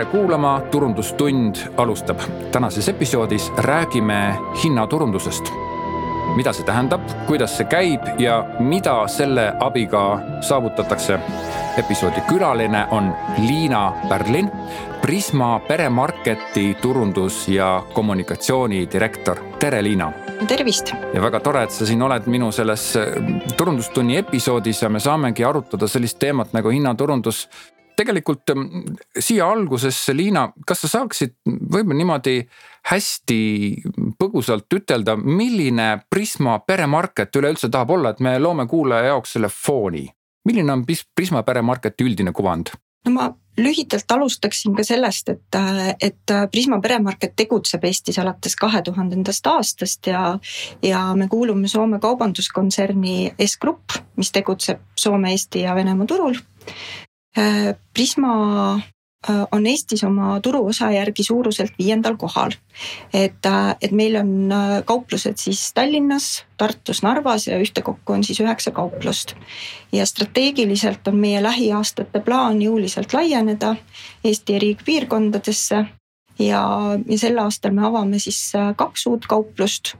tere kuulama, Turundustund alustab. tänases episoodis räägime hinnaturundusest. mida see tähendab, kuidas see käib ja mida selle abiga saavutatakse. episoodi külaline on Liina Pärlin, Prisma peremarketi turundus- ja kommunikatsioonidirektor. tere, Liina tervist! ja väga tore, et sa siin oled minu selles turundustunni episoodis ja me saamegi arutada sellist teemat nagu hinnaturundus tegelikult mm, siia algusesse, Liina, kas sa saaksid võib-olla niimoodi hästi põgusalt ütelda, milline Prisma peremarket üleüldse tahab olla, et me loome kuulaja jaoks selle fooni. milline on Prisma peremarketi üldine kuvand? no ma lühidalt alustaksin ka sellest, et, et Prisma peremarket tegutseb Eestis alates kahe tuhandendast aastast ja, ja me kuulume Soome kaubanduskontserni S-Grupp, mis tegutseb Soome, Eesti ja Venemaa turul. Äh, Prisma äh, on Eestis oma turuosa järgi suuruselt viiendal kohal. et, äh, et meil on kauplused siis Tallinnas, Tartus, Narvas ja ühtekokku on siis üheksa kauplust. ja strateegiliselt on meie lähiaastate plaan jõuliselt laieneda Eesti eri piirkondadesse ja, ja sel aastal me avame siis kaks uut kauplust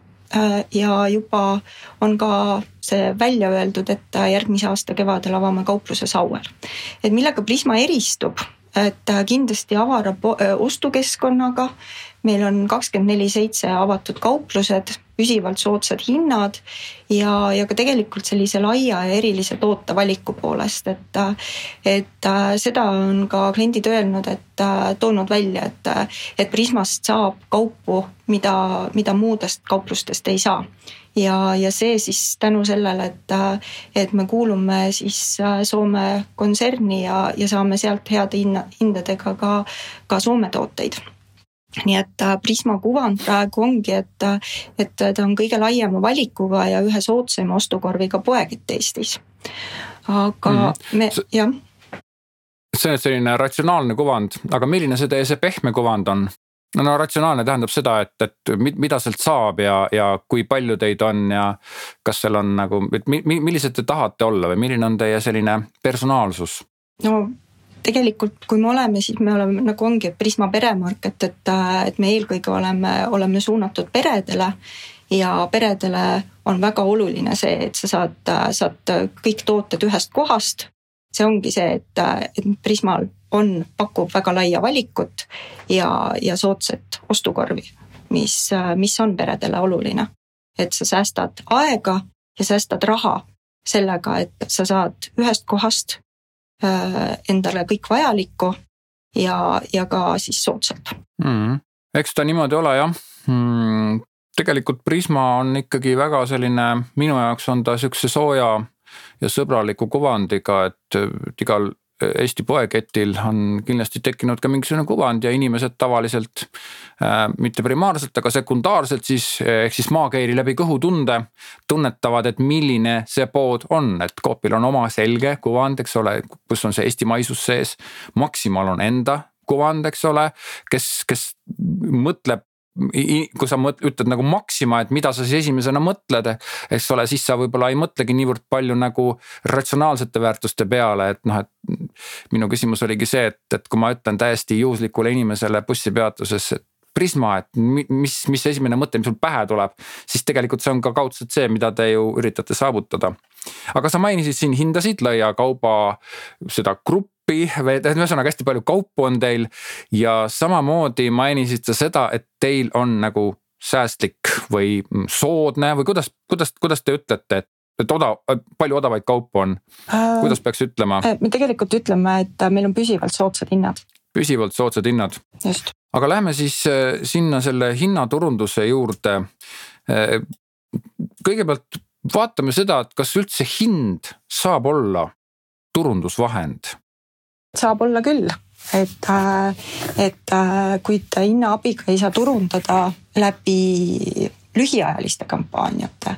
ja juba on ka see välja öeldud, et järgmise aasta kevadel avame kaupluse Sauer. et millega Prisma eristub, et kindlasti avara ostukeskkonnaga, meil on kakskümmend neli seitse avatud kauplused, püsivalt soodsad hinnad ja, ja ka tegelikult sellise laia ja erilise tootevaliku poolest, et, et seda on ka kliendid öelnud, et toonud välja, et, et Prismast saab kaupu, mida, mida muudest kauplustest ei saa. Ja, ja see siis tänu sellele, et, et me kuulume siis Soome kontserni ja, ja saame sealt heade hinna, hindadega ka, ka Soome tooteid nii et äh, Prisma kuvand praegu ongi, et, äh, et ta on kõige laiema valikuga ja ühe soodsama ostukorviga poekett Eestis. aga mm -hmm. me, jah. see on selline ratsionaalne kuvand, aga milline see teie see pehme kuvand on? no, no ratsionaalne tähendab seda, et, et mida sealt saab ja, ja kui palju teid on ja kas seal on nagu, et millised te tahate olla või milline on teie selline personaalsus? no tegelikult, kui me oleme, siis me oleme nagu ongi Prisma peremarket, et, et me eelkõige oleme, oleme suunatud peredele ja peredele on väga oluline see, et sa saad, saad kõik tooted ühest kohast. see ongi see, et, et Prismal on, pakub väga laia valikut ja, ja soodsat ostukorvi, mis, mis on peredele oluline. et sa säästad aega ja säästad raha sellega, et sa saad ühest kohast Äh, endale kõik vajalikku ja, ja ka siis soodsalt. Mm.. eks ta niimoodi ole jah. Mm,. tegelikult Prisma on ikkagi väga selline, minu jaoks on ta sihukese sooja ja sõbraliku kuvandiga, et igal Eesti poeketil on kindlasti tekkinud ka mingisugune kuvand ja inimesed tavaliselt äh, mitte primaarselt, aga sekundaarselt siis ehk siis maakeeli läbi kõhutunde tunnetavad, et milline see pood on, et Coopil on oma selge kuvand, eks ole, kus on see eestimaisus sees. Maximal on enda kuvand, eks ole, kes, kes mõtleb kui sa ütled nagu Maxima, et mida sa siis esimesena mõtled, eks ole, siis sa võib-olla ei mõtlegi niivõrd palju nagu ratsionaalsete väärtuste peale, et noh, et. minu küsimus oligi see, et, et kui ma ütlen täiesti juhuslikule inimesele bussipeatuses, et Prisma, et mis, mis esimene mõte, mis sul pähe tuleb, siis tegelikult see on ka kaudselt see, mida te ju üritate saavutada. aga sa mainisid siin hindasid, laia kauba seda gruppi kaupi, ühesõnaga hästi palju kaupu on teil ja samamoodi mainisid sa seda, et teil on nagu säästlik või soodne või kuidas, kuidas, kuidas te ütlete, et et odav, palju odavaid kaupu on, kuidas peaks ütlema? Äh, me tegelikult ütleme, et meil on püsivalt soodsad hinnad. püsivalt soodsad hinnad. aga lähme siis äh, sinna selle hinnaturunduse juurde. Äh, kõigepealt vaatame seda, et kas üldse hind saab olla turundusvahend saab olla küll, et, äh, et äh, kuid hinna abiga ei saa turundada läbi lühiajaliste kampaaniate,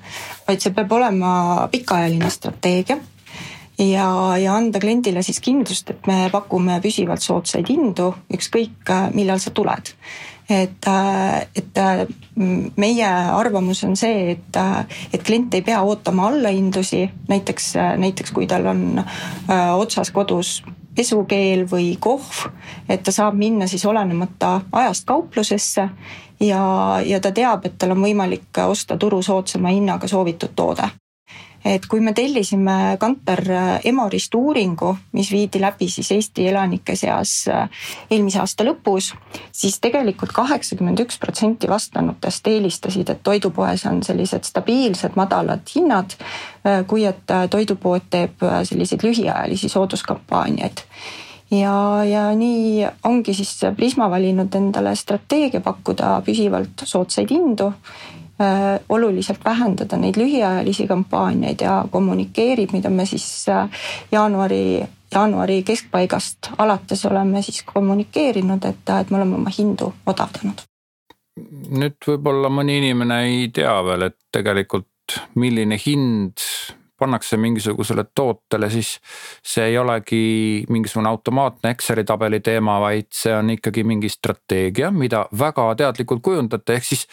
vaid see peab olema pikaajaline strateegia ja, ja anda kliendile siis kindlust, et me pakume püsivalt soodsaid hindu, ükskõik äh, millal sa tuled. Et, et meie arvamus on see, et, et klient ei pea ootama allahindlusi, näiteks, näiteks kui tal on otsas kodus pesukeel või kohv, et ta saab minna siis olenemata ajast kauplusesse ja, ja ta teab, et tal on võimalik osta turu soodsama hinnaga soovitud toode et kui me tellisime Kantar Emorist uuringu, mis viidi läbi siis Eesti elanike seas äh, eelmise aasta lõpus, siis tegelikult kaheksakümmend üks protsenti vastanutest eelistasid, et toidupoes on sellised stabiilsed madalad hinnad, äh, kui et äh, toidupood teeb selliseid lühiajalisi sooduskampaaniaid. Ja, ja nii ongi siis Prisma valinud endale strateegia pakkuda püsivalt soodsaid hindu Äh, oluliselt vähendada neid lühiajalisi kampaaniaid ja kommunikeerib, mida me siis äh, jaanuari, jaanuari keskpaigast alates oleme siis kommunikeerinud, et, et me oleme oma hindu odavdanud. nüüd võib-olla mõni inimene ei tea veel, et tegelikult milline hind pannakse mingisugusele tootele, siis see ei olegi mingisugune automaatne Exceli tabeli teema, vaid see on ikkagi mingi strateegia, mida väga teadlikult kujundate, ehk siis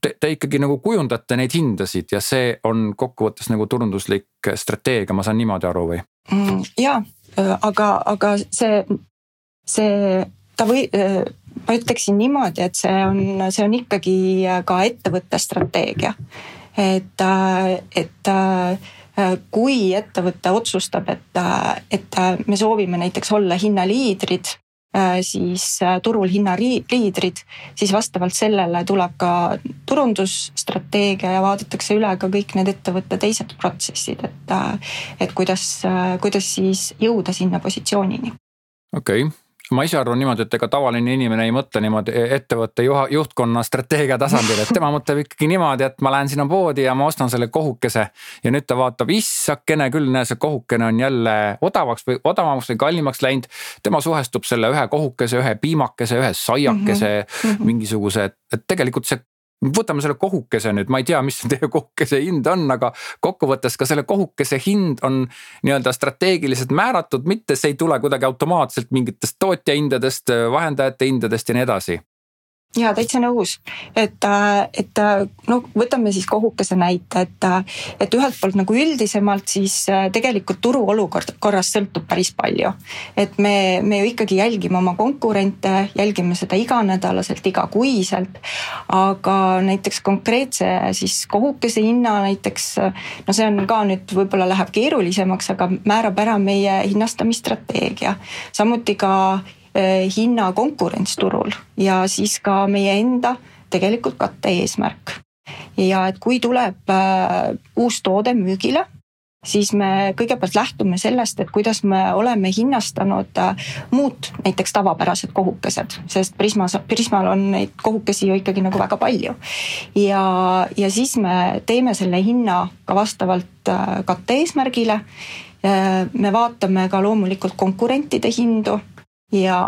te, te ikkagi nagu kujundate neid hindasid ja see on kokkuvõttes nagu turunduslik strateegia, ma saan niimoodi aru või mm,? ja, aga, aga see, see, ta või, ma ütleksin niimoodi, et see on, see on ikkagi ka ettevõtte strateegia. et, et kui ettevõte otsustab, et, et me soovime näiteks olla hinnaliidrid Äh, siis äh, turul hinnaliidrid, siis vastavalt sellele tuleb ka turundusstrateegia ja vaadatakse üle ka kõik need ettevõtte teised protsessid, et, äh, et kuidas, kuidas siis jõuda sinna positsioonini. okei okay ma ise arvan niimoodi, et ega tavaline inimene ei mõtle niimoodi ettevõtte juha, juhtkonna strateegia tasandil, et tema mõtleb ikkagi niimoodi, et ma lähen sinna poodi ja ma ostan selle kohukese. ja nüüd ta vaatab, issakene küll, näe, see kohukene on jälle odavaks või odavamaks või kallimaks läinud. tema suhestub selle ühe kohukese, ühe piimakese, ühe saiakese mm, -hmm. mingisuguse, et tegelikult see võtame selle kohukese nüüd, ma ei tea, mis teie kohukese hind on, aga kokkuvõttes ka selle kohukese hind on nii-öelda strateegiliselt määratud, mitte see ei tule kuidagi automaatselt mingitest tootja hindadest, vahendajate hindadest ja nii edasi ja täitsa nõus, et, et no võtame siis kohukese näite, et, et ühelt poolt nagu üldisemalt siis tegelikult turu olukord korras sõltub päris palju. et me, me ju ikkagi jälgime oma konkurente, jälgime seda iganädalaselt, igakuiselt. aga näiteks konkreetse siis kohukese hinna näiteks, no see on ka nüüd võib-olla läheb keerulisemaks, aga määrab ära meie hinnastamisstrateegia. samuti ka hinnakonkurents turul ja siis ka meie enda tegelikult katte-eesmärk. ja et kui tuleb äh, uus toode müügile, siis me kõigepealt lähtume sellest, et kuidas me oleme hinnastanud äh, muud näiteks tavapärased kohukesed, sest Prismas, Prismal on neid kohukesi ju ikkagi nagu väga palju. ja, ja siis me teeme selle hinna ka vastavalt äh, katte-eesmärgile. me vaatame ka loomulikult konkurentide hindu ja,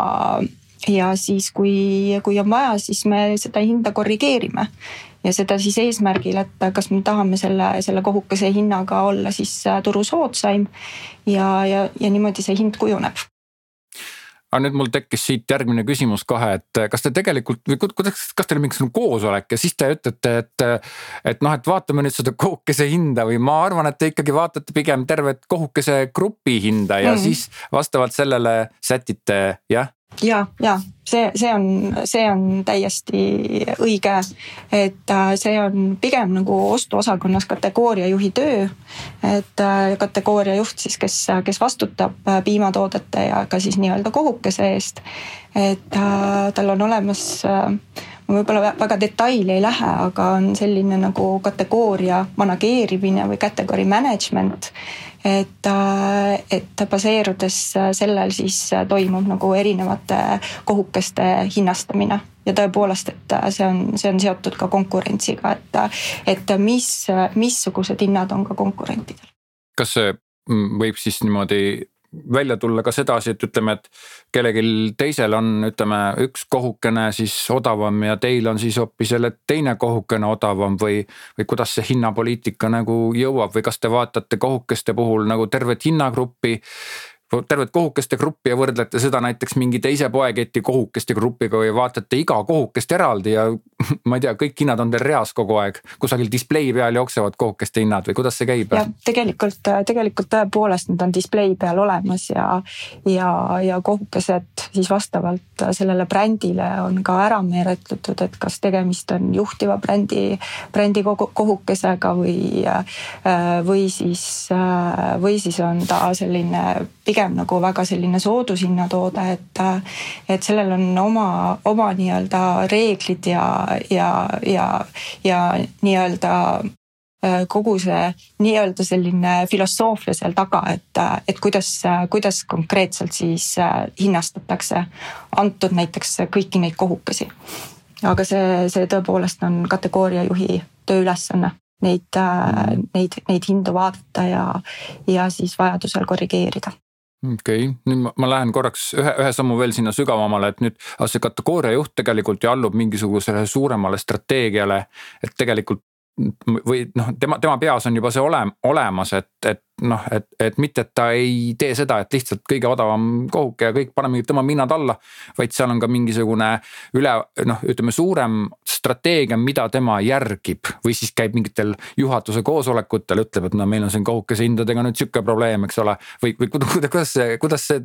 ja siis, kui, kui on vaja, siis me seda hinda korrigeerime. Ja seda siis eesmärgil, et kas me tahame selle, selle kohukese hinnaga olla siis turu soodsaim. Ja, ja, ja niimoodi see hind kujuneb aga nüüd mul tekkis siit järgmine küsimus kohe, et kas te tegelikult või kuidas, kas teil on mingisugune koosolek ja siis te ütlete, et. et noh, et vaatame nüüd seda kohukese hinda või ma arvan, et te ikkagi vaatate pigem tervet kohukese grupi hinda ja mm. siis vastavalt sellele sätite jah ja, ja see, see on, see on täiesti õige, et äh, see on pigem nagu ostuosakonnas kategooriajuhi töö. et äh, kategooriajuht siis, kes, kes vastutab äh, piimatoodete ja ka siis nii-öelda kohukese eest. et tal on olemas ma võib-olla väga detaili ei lähe, aga on selline nagu kategooria manageerimine või category management et, äh, et baseerudes sellel siis toimub nagu erinevate kohukeste hinnastamine ja tõepoolest, et see on, see on seotud ka konkurentsiga, et, et mis, missugused hinnad on ka konkurentidel. kas see võib siis niimoodi välja tulla ka sedasi, et ütleme, et kellelgi teisel on, ütleme, üks kohukene siis odavam ja teil on siis hoopis jälle teine kohukene odavam või. või kuidas see hinnapoliitika nagu jõuab või kas te vaatate kohukeste puhul nagu tervet hinnagruppi tervet kohukeste gruppi ja võrdlete seda näiteks mingi teise poeketi kohukeste grupiga või vaatate iga kohukest eraldi ja ma ei tea, kõik hinnad on teil reas kogu aeg. kusagil display peal jooksevad kohukeste hinnad või kuidas see käib? jah, tegelikult, tegelikult tõepoolest need on display peal olemas ja, ja, ja kohukesed siis vastavalt sellele brändile on ka ära määratletud, et kas tegemist on juhtiva brändi, brändi kohukesega või, või siis, või siis on ta selline pigem pigem nagu väga selline soodushinnatoode, et, et sellel on oma, oma nii-öelda reeglid ja, ja, ja, ja nii-öelda äh, kogu see nii-öelda selline filosoofia seal taga, et, et kuidas, kuidas konkreetselt siis äh, hinnastatakse antud näiteks kõiki neid kohukesi. aga see, see tõepoolest on kategooria juhi tööülesanne neid, äh, neid, neid hindu vaadata ja, ja siis vajadusel korrigeerida okei okay., nüüd ma, ma lähen korraks ühe, ühe sammu veel sinna sügavamale, et nüüd see kategooria juht tegelikult ju allub mingisugusele suuremale strateegiale. et tegelikult või noh, tema, tema peas on juba see ole, olemas, et, et noh, et, et mitte, et ta ei tee seda, et lihtsalt kõige odavam kohuke ja kõik paneme tema hinnad alla. vaid seal on ka mingisugune üle noh, ütleme suurem strateegia, mida tema järgib või siis käib mingitel juhatuse koosolekutel, ütleb, et no meil on siin kohukese hindadega nüüd sihuke probleem, eks ole. või, või kuidas see, kuidas see,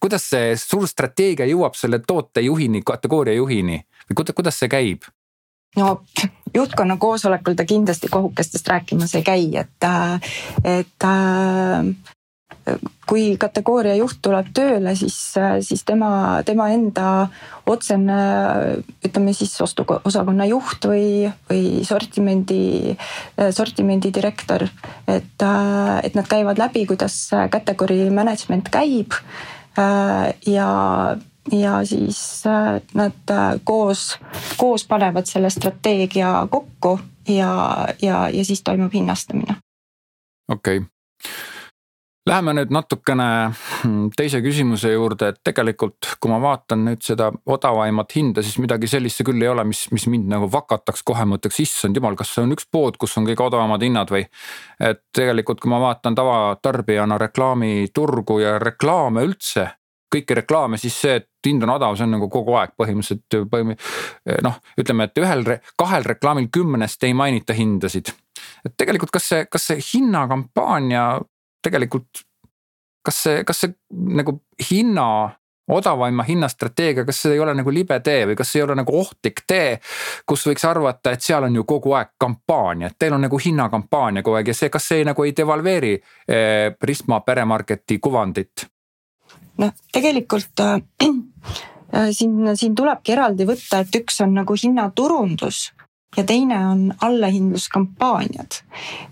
kuidas see suur strateegia jõuab selle tootejuhini, kategooria juhini või kuidas, kuidas see käib? No juhtkonna koosolekul ta kindlasti kohukestest rääkimas ei käi, et, et kui kategooria juht tuleb tööle, siis, siis tema, tema enda otsene ütleme siis ostuosakonna juht või, või sortimendi, sortimendi direktor. et, et nad käivad läbi, kuidas category management käib ja ja siis äh, nad äh, koos, koos panevad selle strateegia kokku ja, ja, ja siis toimub hinnastamine. okei okay. Läheme nüüd natukene hmm, teise küsimuse juurde, et tegelikult, kui ma vaatan nüüd seda odavaimat hinda, siis midagi sellist see küll ei ole, mis, mis mind nagu vakataks kohe, ma ütleks, issand jumal, kas see on üks pood, kus on kõige odavamad hinnad või. et tegelikult, kui ma vaatan tavatarbijana reklaamiturgu ja reklaame üldse, kõiki reklaame, siis see, et hind on odav, see on nagu kogu aeg põhimõtteliselt põhim-. noh, ütleme, et ühel, kahel reklaamil kümnest ei mainita hindasid. et tegelikult, kas see, kas see hinnakampaania tegelikult, kas see, kas see nagu hinna odavaima hinnastrateegia, kas see ei ole nagu libe tee või kas see ei ole nagu ohtlik tee, kus võiks arvata, et seal on ju kogu aeg kampaania, et teil on nagu hinnakampaania kogu aeg ja see, kas see nagu ei devalveeri eh, Prisma peremarketi kuvandit? Noh, tegelikult äh, äh, siin, siin tulebki eraldi võtta, et üks on nagu hinnaturundus ja teine on allahindluskampaaniad.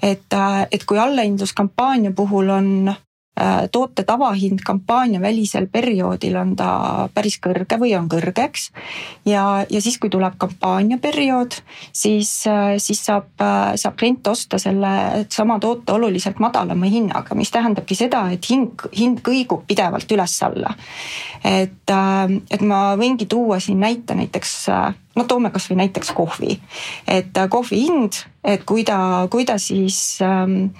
et, äh, et kui allahindluskampaania puhul on toote tavahind kampaaniavälisel perioodil on ta päris kõrge või on kõrge, eks. ja, ja siis, kui tuleb kampaaniaperiood, siis, äh, siis saab, äh, saab klient osta selle sama toote oluliselt madalama hinnaga, mis tähendabki seda, et hind, hind kõigub pidevalt üles-alla. et, et ma võingi tuua siin näite näiteks no toome kasvõi näiteks kohvi, et äh, kohvi hind, et kui ta, kui ta siis ähm,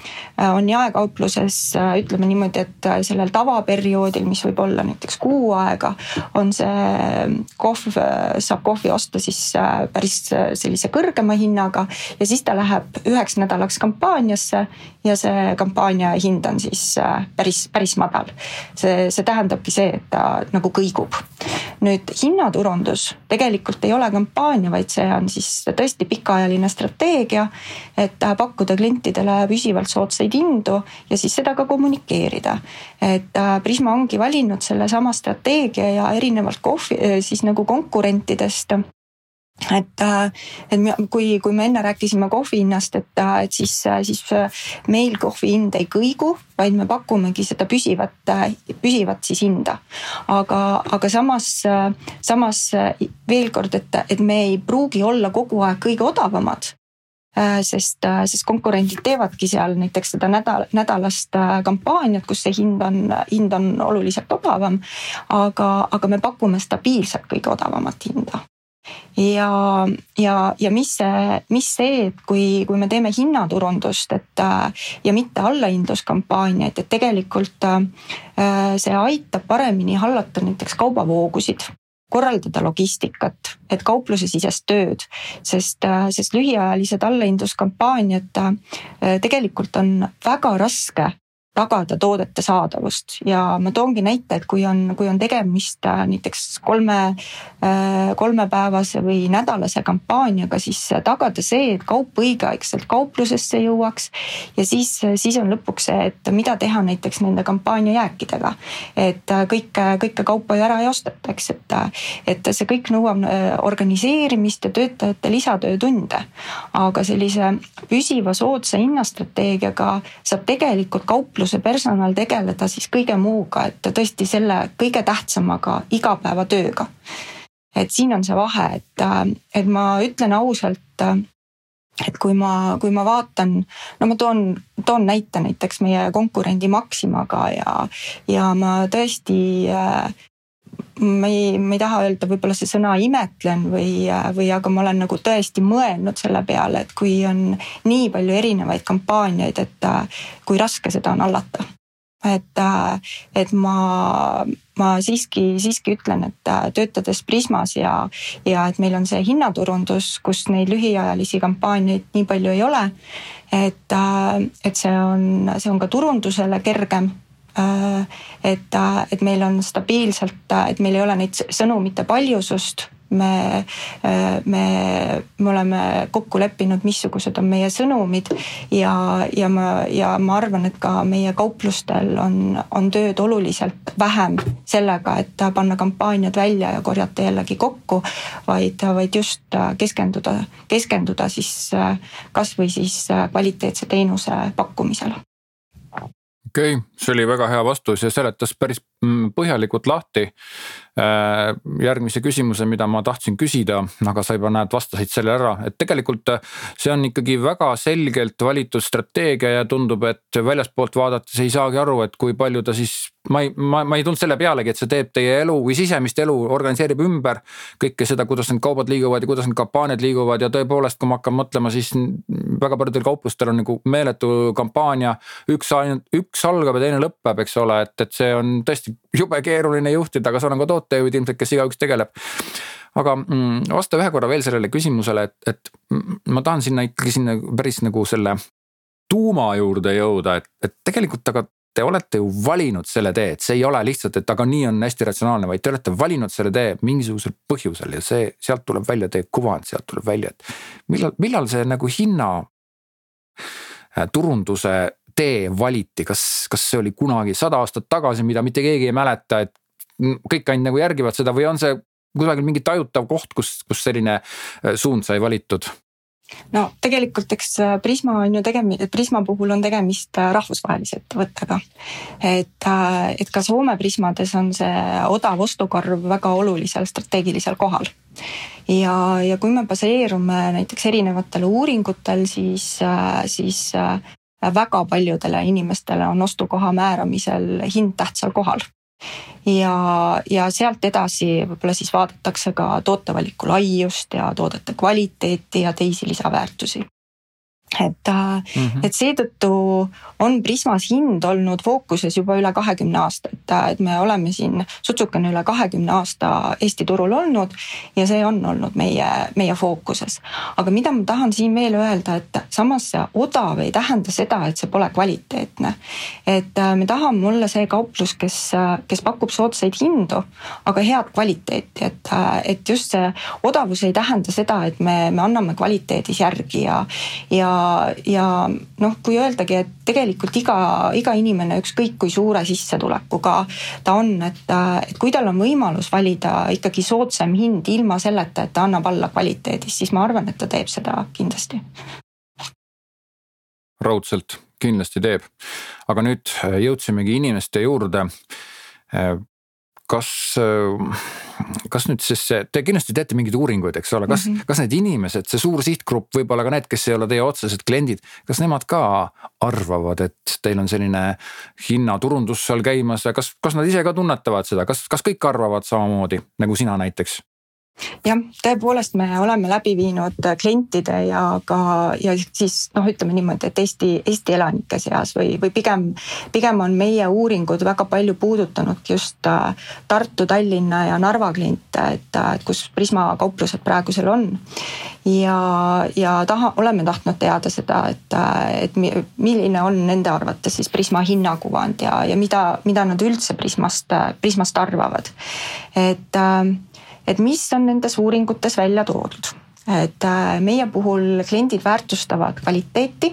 äh, on jaekaupluses äh, ütleme niimoodi, et äh, sellel tavaperioodil, mis võib olla näiteks kuu aega, on see ähm, kohv, saab kohvi osta siis äh, päris sellise kõrgema hinnaga ja siis ta läheb üheks nädalaks kampaaniasse ja see kampaania hind on siis äh, päris, päris madal. see, see tähendabki see, et ta nagu kõigub. nüüd hinnaturundus tegelikult ei ole kampaania kampaania, vaid see on siis tõesti pikaajaline strateegia, et pakkuda klientidele püsivalt soodsaid hindu ja siis seda ka kommunikeerida. et äh, Prisma ongi valinud sellesama strateegia ja erinevalt kohvi, äh, siis nagu konkurentidest et, äh, et kui, kui me enne rääkisime kohvi hinnast, et, et siis, siis meil kohvi hind ei kõigu, vaid me pakumegi seda püsivat, püsivat siis hinda. aga, aga samas, samas veel kord, et, et me ei pruugi olla kogu aeg kõige odavamad sest, sest konkurendid teevadki seal näiteks seda nädal, nädalast kampaaniat, kus see hind on, hind on oluliselt odavam. aga, aga me pakume stabiilselt kõige odavamat hinda ja, ja, ja mis see, mis see, et kui, kui me teeme hinnaturundust, et ja mitte allahindluskampaaniaid, et tegelikult see aitab paremini hallata näiteks kaubavoogusid korraldada logistikat, et kauplusesisest tööd, sest, sest lühiajalised allahindluskampaaniad tegelikult on väga raske tagada toodete saadavust ja ma toongi näite, et kui on, kui on tegemist äh, näiteks kolme, äh, kolmepäevase või nädalase kampaaniaga, siis tagada see, et kaup õigeaegselt kauplusesse jõuaks. ja siis, siis on lõpuks see, et mida teha näiteks nende kampaania jääkidega. et äh, kõike, kõike kaupa ju ära ei osteta, eks, et, et see kõik nõuab organiseerimist ja töötajate lisatöötunde. aga sellise püsiva soodsa hinnastrateegiaga saab tegelikult kauplus kaupluse personal tegeleda siis kõige muuga, et tõesti selle kõige tähtsamaga igapäevatööga. et siin on see vahe, et, et ma ütlen ausalt, et kui ma, kui ma vaatan, no ma toon, toon näite näiteks meie konkurendi Maximaga ja, ja ma tõesti ma ei, ma ei taha öelda võib-olla see sõna imetlen või, või aga ma olen nagu tõesti mõelnud selle peale, et kui on nii palju erinevaid kampaaniaid, et kui raske seda on hallata. et, et ma, ma siiski, siiski ütlen, et töötades Prismas ja, ja et meil on see hinnaturundus, kus neid lühiajalisi kampaaniaid nii palju ei ole. et, et see on, see on ka turundusele kergem Äh, et, äh, et meil on stabiilselt, äh, et meil ei ole neid sõnumite paljusust. Me, me, me oleme kokku leppinud, missugused on meie sõnumid ja, ja ma, ja ma arvan, et ka meie kauplustel on, on tööd oluliselt vähem sellega, et panna kampaaniad välja ja korjata jällegi kokku, vaid, vaid just keskenduda, keskenduda siis kasvõi siis kvaliteetse teenuse pakkumisele okei okay,, see oli väga hea vastus ja seletas päris mm, põhjalikult lahti järgmise küsimuse, mida ma tahtsin küsida, aga sa juba näed, vastasid selle ära, et tegelikult äh, see on ikkagi väga selgelt valitud strateegia ja tundub, et väljaspoolt vaadates ei saagi aru, et kui palju ta siis ma ei, ma, ma ei tulnud selle pealegi, et see teeb teie elu või sisemist elu, organiseerib ümber kõike seda, kuidas need kaubad liiguvad ja kuidas need kampaaniad liiguvad ja tõepoolest, kui ma hakkan mõtlema, siis väga paljudel kauplustel on nagu meeletu kampaania. üks ainult, üks algab ja teine lõpeb, eks ole, et, et see on tõesti jube keeruline juhtida, aga seal on ka tootejuhid ilmselt, kes igaüks tegeleb. Aga mm, vasta ühe korra veel sellele küsimusele, et, et ma tahan sinna ikkagi sinna päris nagu selle tuuma juurde jõuda, et, et tegelikult aga te olete ju valinud selle tee, et see ei ole lihtsalt, et aga nii on hästi ratsionaalne, vaid te olete valinud selle tee mingisugusel põhjusel ja see, sealt tuleb välja teie kuvand, sealt tuleb välja, et millal, millal see nagu hinna äh, turunduse tee valiti, kas, kas see oli kunagi sada aastat tagasi, mida mitte keegi ei mäleta, et kõik ainult nagu järgivad seda või on see kusagil mingi tajutav koht, kus, kus selline äh, suund sai valitud? no tegelikult eks äh, Prisma on ju tegemist, Prisma puhul on tegemist äh, rahvusvahelise ettevõttega. et, et ka Soome Prismades on see odav ostukorv väga olulisel strateegilisel kohal. ja, ja kui me baseerume näiteks erinevatel uuringutel, siis, siis väga paljudele inimestele on ostukoha määramisel hind tähtsal kohal. Ja, ja sealt edasi võib-olla siis vaadatakse ka tootevaliku laiust ja toodete kvaliteeti ja teisi lisaväärtusi et mm, -hmm. et seetõttu on Prismas hind olnud fookuses juba üle kahekümne aasta, et, et me oleme siin sutsukene üle kahekümne aasta Eesti turul olnud ja see on olnud meie, meie fookuses. aga mida ma tahan siin veel öelda, et samas see odav ei tähenda seda, et see pole kvaliteetne. et äh, me tahame olla see kauplus, kes, kes pakub soodsaid hindu, aga head kvaliteeti, et, äh, et just see odavus ei tähenda seda, et me, me anname kvaliteedis järgi ja, ja ja noh, kui öeldagi, et tegelikult iga, iga inimene, ükskõik kui suure sissetulekuga ta on, et, et kui tal on võimalus valida ikkagi soodsam hind ilma selleta, et ta annab alla kvaliteedis, siis ma arvan, et ta teeb seda kindlasti. raudselt, kindlasti teeb. aga nüüd jõudsimegi inimeste juurde kas, kas nüüd siis see, te kindlasti teete mingeid uuringuid, eks ole, kas mm, -hmm. kas need inimesed, see suur sihtgrupp, võib-olla ka need, kes ei ole teie otsesed kliendid, kas nemad ka arvavad, et teil on selline hinnaturundus seal käimas ja kas, kas nad ise ka tunnetavad seda, kas, kas kõik arvavad samamoodi nagu sina näiteks? Jah, tõepoolest me oleme läbi viinud klientide ja ka ja siis noh, ütleme niimoodi, et Eesti, Eesti elanike seas või, või pigem, pigem on meie uuringud väga palju puudutanudki just äh, Tartu, Tallinna ja Narva kliente, et, äh, et kus Prisma kauplused praegusel on. ja, ja taha, oleme tahtnud teada seda, et, äh, et milline on nende arvates siis Prisma hinnakuvand ja, ja mida, mida nad üldse Prismast, Prismast arvavad. et äh, et mis on nendes uuringutes välja toodud. Et äh, meie puhul kliendid väärtustavad kvaliteeti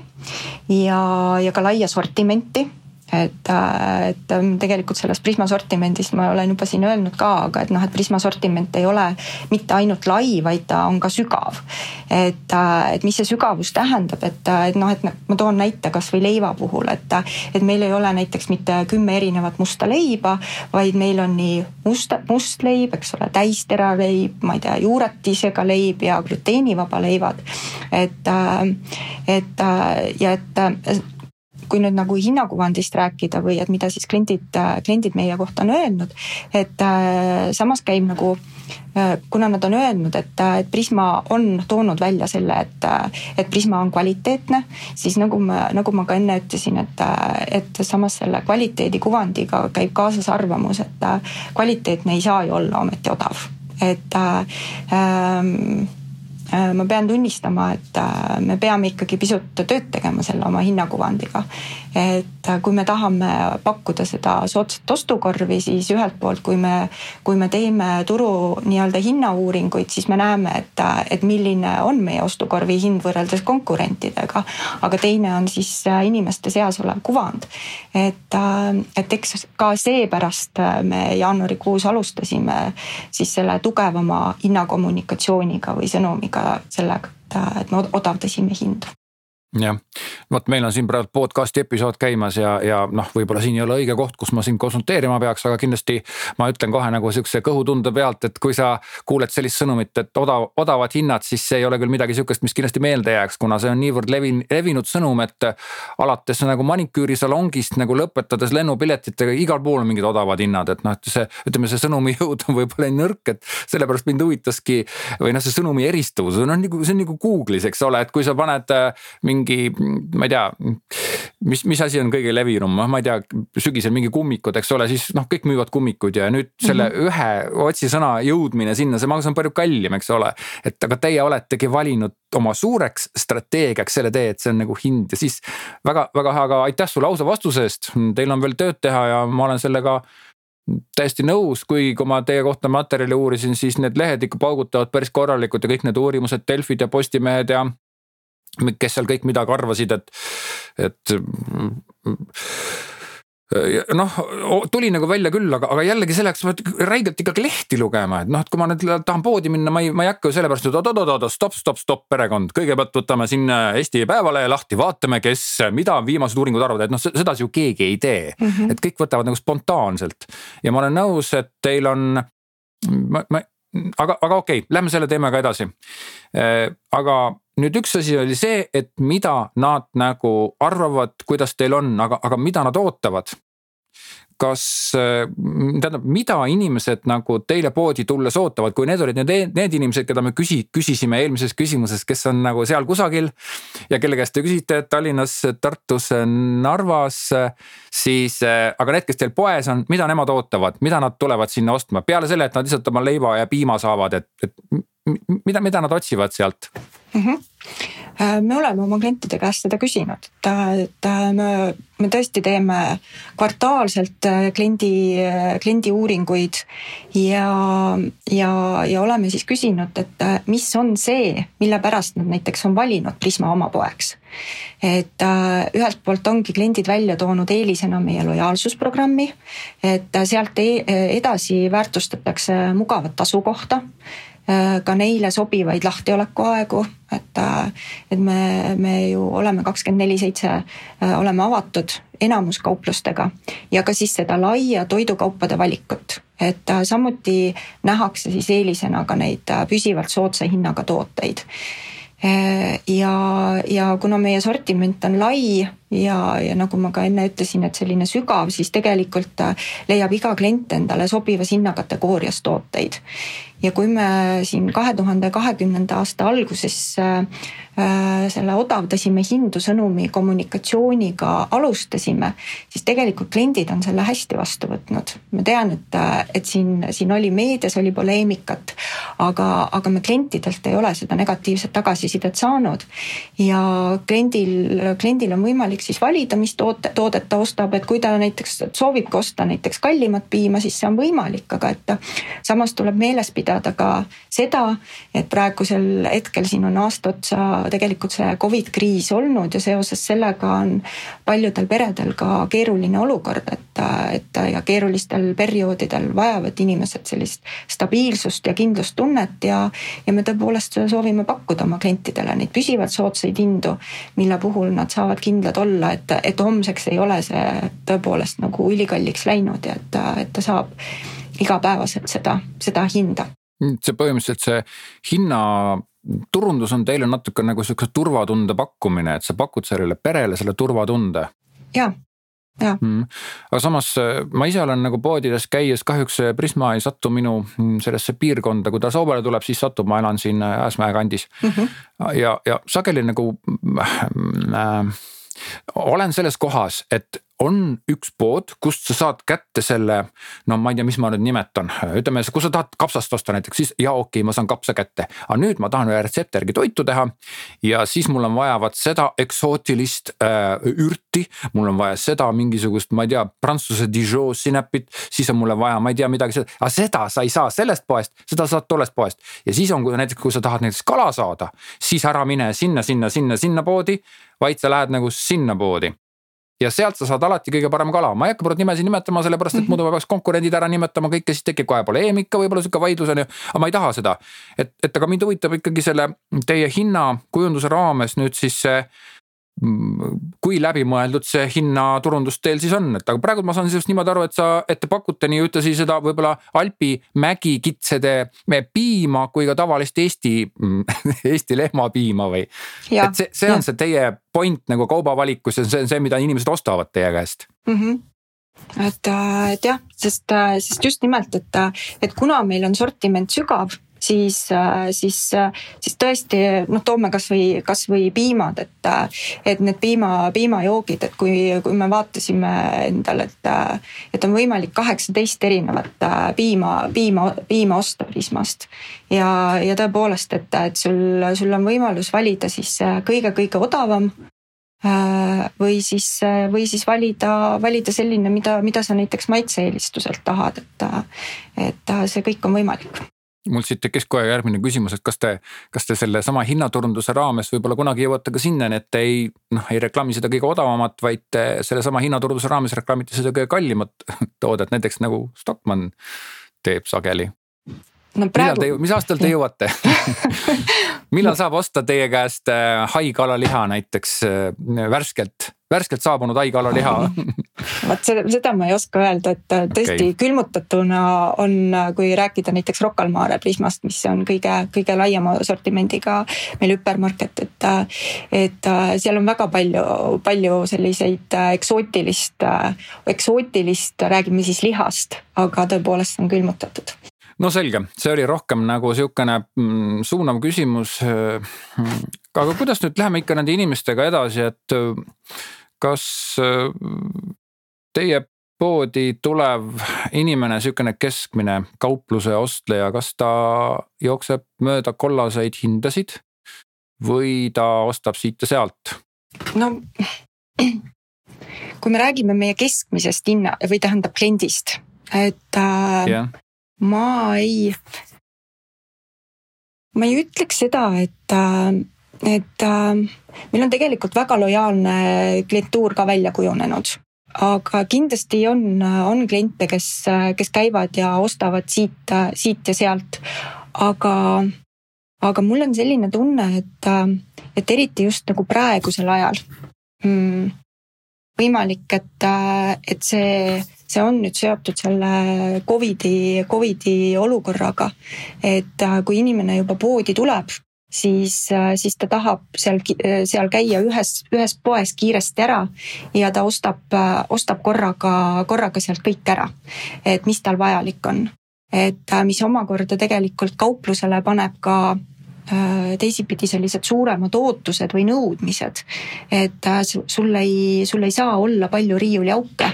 ja, ja ka laia sortimenti et, äh, et ähm, tegelikult sellest Prisma sortimendist ma olen juba siin öelnud ka, aga et noh, et Prisma sortiment ei ole mitte ainult lai, vaid ta on ka sügav. et, äh, et mis see sügavus tähendab, et, äh, et noh, et ma toon näite kasvõi leiva puhul, et, et meil ei ole näiteks mitte kümme erinevat musta leiba, vaid meil on nii must, must leib, eks ole, täisteraleib, ma ei tea, juuretisega leib ja gluteenivaba leivad. et, et ja et kui nüüd nagu hinnakuvandist rääkida või et mida siis kliendid, kliendid meie kohta on öelnud, et äh, samas käib nagu äh, kuna nad on öelnud, et, et Prisma on toonud välja selle, et, et Prisma on kvaliteetne, siis nagu ma, nagu ma ka enne ütlesin, et, et samas selle kvaliteedikuvandiga käib kaasas arvamus, et kvaliteetne ei saa ju olla ometi odav. et ähm, Äh, ma pean tunnistama, et äh, me peame ikkagi pisut tööd tegema selle oma hinnakuvandiga. Et äh, kui me tahame pakkuda seda soodsat ostukorvi, siis ühelt poolt, kui me, kui me teeme turu nii-öelda hinnauuringuid, siis me näeme, et, et milline on meie ostukorvi hind võrreldes konkurentidega. aga teine on siis inimeste seas olev kuvand. et, et eks ka seepärast me jaanuarikuus alustasime siis selle tugevama hinnakommunikatsiooniga või sõnumiga sellega, et, et me odavdasime hindu jah, vot meil on siin praegu podcast'i episood käimas ja, ja noh, võib-olla siin ei ole õige koht, kus ma sind konsulteerima peaks, aga kindlasti ma ütlen kohe nagu sihukese kõhutunde pealt, et kui sa kuuled sellist sõnumit, et odav, odavad hinnad, siis see ei ole küll midagi sihukest, mis kindlasti meelde jääks, kuna see on niivõrd levin, levinud sõnum, et alates nagu maniküürisalongist nagu lõpetades lennupiletitega, igal pool on mingid odavad hinnad, et noh, et see, ütleme, see sõnumi jõud on võib-olla nõrk, et sellepärast mind huvitaski või noh, see sõnumi eristuvus on nagu see on nagu Google'is, eks ole, et kui sa paned mingi mingi, ma ei tea, mis, mis asi on kõige levinum, noh, ma ei tea, sügisel mingi kummikud, eks ole, siis noh, kõik müüvad kummikuid ja nüüd selle mm -hmm. ühe otsisõna jõudmine sinna, see maksab palju kallim, eks ole. et aga teie oletegi valinud oma suureks strateegiaks selle tee, et see on nagu hind ja siis väga-väga hea, aga aitäh sulle ausa vastuse eest. Teil on veel tööd teha ja ma olen sellega täiesti nõus, kuigi kui ma teie kohta materjali uurisin, siis need lehed ikka paugutavad päris korralikult ja kõik need uurimused, Delfid ja Postimehed ja kes seal kõik midagi arvasid, et, et noh, tuli nagu välja küll, aga, aga jällegi selleks pead räigelt ikkagi lehti lugema, et noh, et kui ma nüüd tahan poodi minna, ma ei, ma ei hakka ju sellepärast, et oot-oot-oot, stopp, stopp, stopp, perekond. kõigepealt võtame siin Eesti Päevalehe lahti, vaatame, kes, mida viimased uuringud arvavad, et noh, sedasi ju keegi ei tee mm. -hmm. et kõik võtavad nagu spontaanselt ja ma olen nõus, et teil on, ma, ma, aga, aga okei okay,, lähme selle teemaga edasi. aga nüüd üks asi oli see, et mida nad nagu arvavad, kuidas teil on, aga, aga mida nad ootavad kas, tähendab, mida inimesed nagu teile poodi tulles ootavad, kui need olid need, need inimesed, keda me küsi-, küsisime eelmises küsimuses, kes on nagu seal kusagil. ja kelle käest te küsite Tallinnas, Tartus, Narvas, siis aga need, kes teil poes on, mida nemad ootavad, mida nad tulevad sinna ostma, peale selle, et nad lihtsalt oma leiva ja piima saavad, et, et mida, mida nad otsivad sealt mm? -hmm me oleme oma klientide käest seda küsinud, et, et me, me tõesti teeme kvartaalselt äh, kliendi, kliendi uuringuid ja, ja, ja oleme siis küsinud, et äh, mis on see, mille pärast nad näiteks on valinud Prisma oma poeks. et ühelt poolt ongi kliendid välja toonud eelisena meie lojaalsusprogrammi, et sealt e-, edasi väärtustatakse mugavat asukohta Äh, ka neile sobivaid lahtiolekuaegu, et, äh, et me, me ju oleme kakskümmend neli seitse, äh, oleme avatud enamus kauplustega ja ka siis seda laia toidukaupade valikut, et samuti nähakse siis eelisena ka neid püsivalt soodsa hinnaga tooteid. Ja, ja kuna meie sortiment on lai ja, ja nagu ma ka enne ütlesin, et selline sügav, siis tegelikult leiab iga klient endale sobivas hinnakategoorias tooteid ja kui me siin kahe tuhande kahekümnenda aasta alguses Äh, selle odavdasime hindu sõnumi kommunikatsiooniga alustasime, siis tegelikult kliendid on selle hästi vastu võtnud. ma tean, et, et siin, siin oli meedias oli poleemikat, aga, aga me klientidelt ei ole seda negatiivset tagasisidet saanud. ja kliendil, kliendil on võimalik siis valida, mis toote, toodet ta ostab, et kui ta näiteks soovibki osta näiteks kallimat piima, siis see on võimalik, aga et samas tuleb meeles pidada ka seda, et praegusel hetkel siin on aasta otsa tegelikult see Covid kriis olnud ja seoses sellega on paljudel peredel ka keeruline olukord, et, et ja keerulistel perioodidel vajavad inimesed sellist stabiilsust ja kindlustunnet ja, ja me tõepoolest soovime pakkuda oma klientidele neid püsivalt soodsaid hindu, mille puhul nad saavad kindlad olla, et, et homseks ei ole see tõepoolest nagu ülikalliks läinud ja et, et ta saab igapäevaselt seda, seda hinda see põhimõtteliselt see hinna turundus on teile natuke nagu siukse turvatunde pakkumine, et sa pakud sellele perele selle turvatunde. ja, ja mm.. aga samas ma ise olen nagu poodides käies kahjuks Prisma ei satu minu mm, sellesse piirkonda, kui ta Soomele tuleb, siis satub, ma elan siin Äsmäe kandis mm. -hmm. ja, ja sageli nagu äh, olen selles kohas, et on üks pood, kust sa saad kätte selle, no ma ei tea, mis ma nüüd nimetan, ütleme, kui sa tahad kapsast osta näiteks, siis jaa, okei okay,, ma saan kapsa kätte. aga nüüd ma tahan ühe retsepti järgi toitu teha ja siis mul on vaja vaat seda eksootilist äh, ürti. mul on vaja seda mingisugust, ma ei tea, prantsuse Dijon sinepit, siis on mulle vaja, ma ei tea midagi, aga seda sa ei saa sellest poest, seda saad tollest poest. ja siis on, kui näiteks, kui sa tahad näiteks kala saada, siis ära mine sinna, sinna, sinna, sinna poodi, vaid sa lähed nagu sinna poodi ja sealt sa saad alati kõige parem kala, ma ei hakka praegu nimesid nimetama, sellepärast et mhm. muidu ma peaks konkurendid ära nimetama kõik ja siis tekib kohe poleemika, võib-olla sihuke vaidlus on ju. aga ma ei taha seda, et, et aga mind huvitab ikkagi selle teie hinnakujunduse raames nüüd siis see kui läbimõeldud see hinnaturundus teil siis on, et aga praegu ma saan sinust niimoodi aru, et sa, et te pakute nii ühtlasi seda võib-olla Alpi mägikitsede piima kui ka tavalist Eesti Eesti lehmapiima või? et see, see on ja. see teie point nagu kaubavalikus ja see on see, mida inimesed ostavad teie käest mm. -hmm et, äh, et jah, sest, äh, sest just nimelt, et, et kuna meil on sortiment sügav siis, äh, siis, äh, siis tõesti noh, toome kasvõi, kasvõi piimad, et, äh, et need piima, piimajoogid, et kui, kui me vaatasime endale, et, et on võimalik kaheksateist erinevat piima, piima, piima osta Prismast. ja, ja tõepoolest, et, et sul, sul on võimalus valida siis kõige-kõige odavam või siis, või siis valida, valida selline, mida, mida sa näiteks maitse-eelistuselt tahad, et, et see kõik on võimalik mul siit tekkis kohe järgmine küsimus, et kas te, kas te sellesama hinnaturunduse raames võib-olla kunagi jõuate ka sinnani, et te ei noh, ei reklaami seda kõige odavamat, vaid te sellesama hinnaturunduse raames reklaamite seda kõige kallimat toodet, näiteks nagu Stockmann teeb sageli no praegu. mis aastal te jõuate millal saab osta teie käest äh, haikalaliha näiteks äh, värskelt, värskelt saabunud haikalaliha vot seda, seda ma ei oska öelda, et äh, tõesti okay. külmutatuna on, kui rääkida näiteks Rocca al Mare Prismast, mis on kõige, kõige laiema sortimendiga meil hüpermarket, et. et seal on väga palju, palju selliseid eksootilist, eksootilist, räägime siis lihast, aga tõepoolest on külmutatud no selge, see oli rohkem nagu sihukene mm, suunav küsimus. aga kuidas nüüd läheme ikka nende inimestega edasi, et kas teie poodi tulev inimene, sihukene keskmine kaupluse ostleja, kas ta jookseb mööda kollaseid hindasid või ta ostab siit ja sealt? no kui me räägime meie keskmisest hinna või tähendab kliendist, et äh, yeah ma ei, ma ei ütleks seda, et, äh, et äh, meil on tegelikult väga lojaalne klientuur ka välja kujunenud aga kindlasti on, on kliente, kes, kes käivad ja ostavad siit, siit ja sealt. aga, aga mul on selline tunne, et, et eriti just nagu praegusel ajal mm, võimalik, et, et see see on nüüd seotud selle Covidi, Covidi olukorraga. et äh, kui inimene juba poodi tuleb, siis, äh, siis ta tahab seal, seal käia ühes, ühes poes kiiresti ära ja ta ostab, äh, ostab korraga, korraga sealt kõik ära. et mis tal vajalik on et mis omakorda tegelikult kauplusele paneb ka teisipidi sellised suuremad ootused või nõudmised. et sul ei, sul ei saa olla palju riiuliauke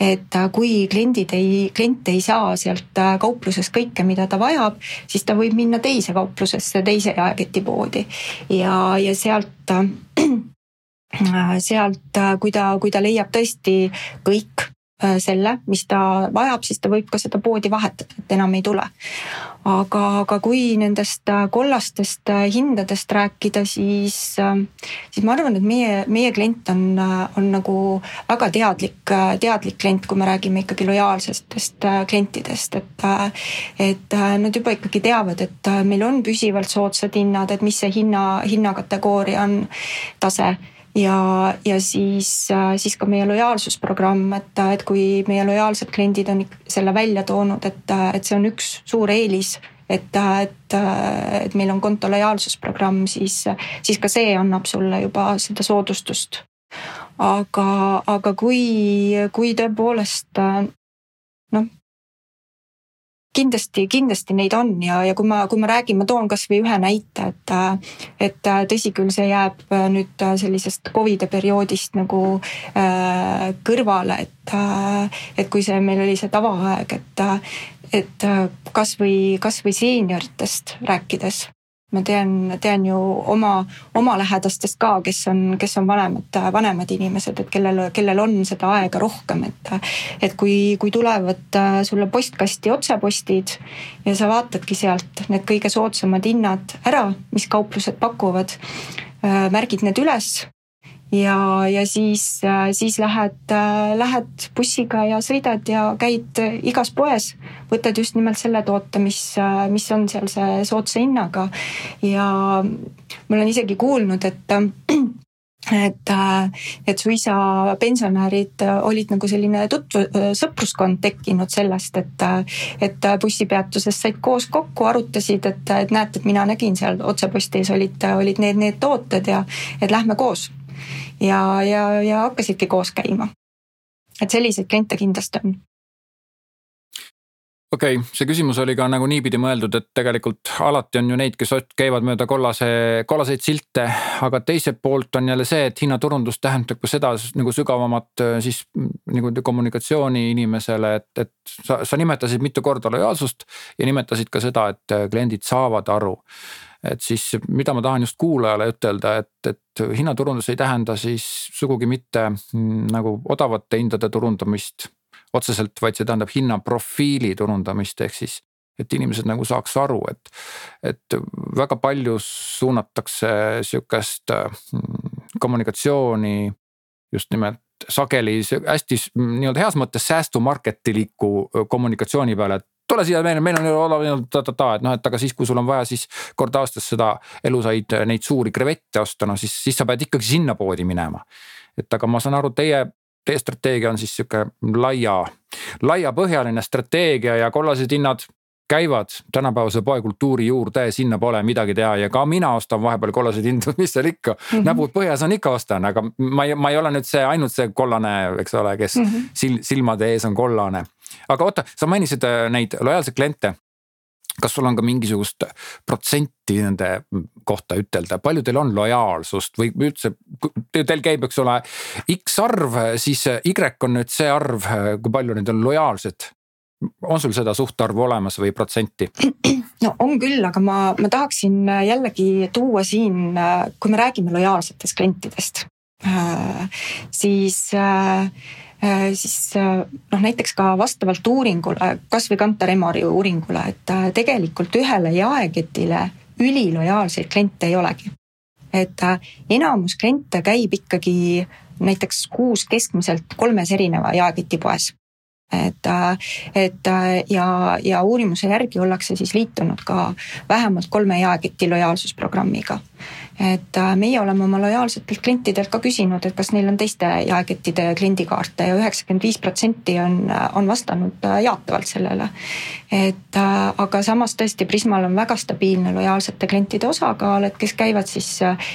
et äh, kui kliendid ei, klient ei saa sealt äh, kauplusest kõike, mida ta vajab, siis ta võib minna teise kauplusesse, teise jaeketipoodi ja, ja sealt äh, sealt, kui ta, kui ta leiab tõesti kõik Äh, selle, mis ta vajab, siis ta võib ka seda poodi vahetada, et enam ei tule. aga, aga kui nendest äh, kollastest äh, hindadest rääkida, siis, siis ma arvan, et meie, meie klient on, on nagu väga teadlik, teadlik klient, kui me räägime ikkagi lojaalsetest klientidest, et, et nad juba ikkagi teavad, et meil on püsivalt soodsad hinnad, et mis see hinna, hinnakategooria on, tase ja, ja siis, äh, siis ka meie lojaalsusprogramm, et, et kui meie lojaalsed kliendid on selle välja toonud, et, et see on üks suur eelis et, et, et meil on konto lojaalsusprogramm, siis, siis ka see annab sulle juba seda soodustust. aga, aga kui, kui tõepoolest kindlasti, kindlasti neid on ja, ja kui ma, kui ma räägin, ma toon kasvõi ühe näite, et, et tõsi küll, see jääb nüüd sellisest Covidi perioodist nagu äh, kõrvale, et, et kui see meil oli see tavaaeg, et, et kasvõi, kasvõi seenioritest rääkides ma tean, tean ju oma, oma lähedastest ka, kes on, kes on vanemad, vanemad inimesed, et kellel, kellel on seda aega rohkem, et. et kui, kui tulevad äh, sulle postkasti otsepostid ja sa vaatadki sealt need kõige soodsamad hinnad ära, mis kauplused pakuvad. Äh, märgid need üles ja, ja siis, siis lähed, lähed bussiga ja sõidad ja käid igas poes, võtad just nimelt selle toote, mis, mis on seal see soodsa hinnaga. ja ma olen isegi kuulnud, et et, et suisa pensionärid olid nagu selline tutvu-, sõpruskond tekkinud sellest, et, et bussipeatuses said koos kokku, arutasid, et, et näete, et mina nägin seal otsepostis olid, olid need, need tooted ja et lähme koos ja, ja, ja hakkasidki koos käima. et selliseid kliente kindlasti on okei okay,, see küsimus oli ka nagu niipidi mõeldud, et tegelikult alati on ju neid, kes käivad mööda kollase, kollaseid silte, aga teiselt poolt on jälle see, et hinnaturundus tähendab ka seda nagu sügavamat siis nagu kommunikatsiooni inimesele, et, et sa, sa nimetasid mitu korda lojaalsust ja nimetasid ka seda, et kliendid saavad aru et siis mida ma tahan just kuulajale ütelda, et, et hinnaturundus ei tähenda siis sugugi mitte mm, nagu odavate hindade turundamist otseselt, vaid see tähendab hinnaprofiili turundamist, ehk siis et inimesed nagu saaks aru, et, et väga palju suunatakse sihukest mm, kommunikatsiooni just nimelt sageli hästi nii-öelda heas mõttes säästumarketiliku kommunikatsiooni peale, et tule siia, meil, meil on odav ta-ta-ta, et noh, et aga siis, kui sul on vaja siis kord aastas seda elusaid neid suuri krevette osta, no siis, siis sa pead ikkagi sinna poodi minema. et aga ma saan aru, teie, teie strateegia on siis sihuke laia, laiapõhjaline strateegia ja kollased hinnad käivad tänapäevase poekultuuri juurde, sinna pole midagi teha ja ka mina ostan vahepeal kollaseid hindu, mis seal ikka mm, -hmm. näpud põhjas on ikka ostan, aga ma ei, ma ei ole nüüd see ainult see kollane, eks ole, kes mm -hmm. sil, silmade ees on kollane aga oota, sa mainisid äh, neid lojaalseid kliente kas sul on ka mingisugust protsenti nende kohta ütelda, palju teil on lojaalsust või üldse, teil käib, eks ole, X arv, siis Y on nüüd see arv, kui palju neid on lojaalsed? On sul seda suhtarvu olemas või protsenti? no on küll, aga ma, ma tahaksin jällegi tuua siin, kui me räägime lojaalsetest klientidest, äh, siis äh, Äh, siis äh, noh, näiteks ka vastavalt uuringule, kasvõi Kantar Emori uuringule, et äh, tegelikult ühele jaeketile ülilojaalseid kliente ei olegi. et enamus kliente käib ikkagi näiteks kuus keskmiselt kolmes erineva jaeketipoes et, et ja, ja uurimuse järgi ollakse siis liitunud ka vähemalt kolme jaeketi lojaalsusprogrammiga et äh, meie oleme oma lojaalsetelt klientidelt ka küsinud, et kas neil on teiste jaekettide kliendikaarte ja üheksakümmend viis protsenti on, äh, on vastanud äh, jaatavalt sellele. et aga samas tõesti Prismal on väga stabiilne lojaalsete klientide osakaal, et kes käivad siis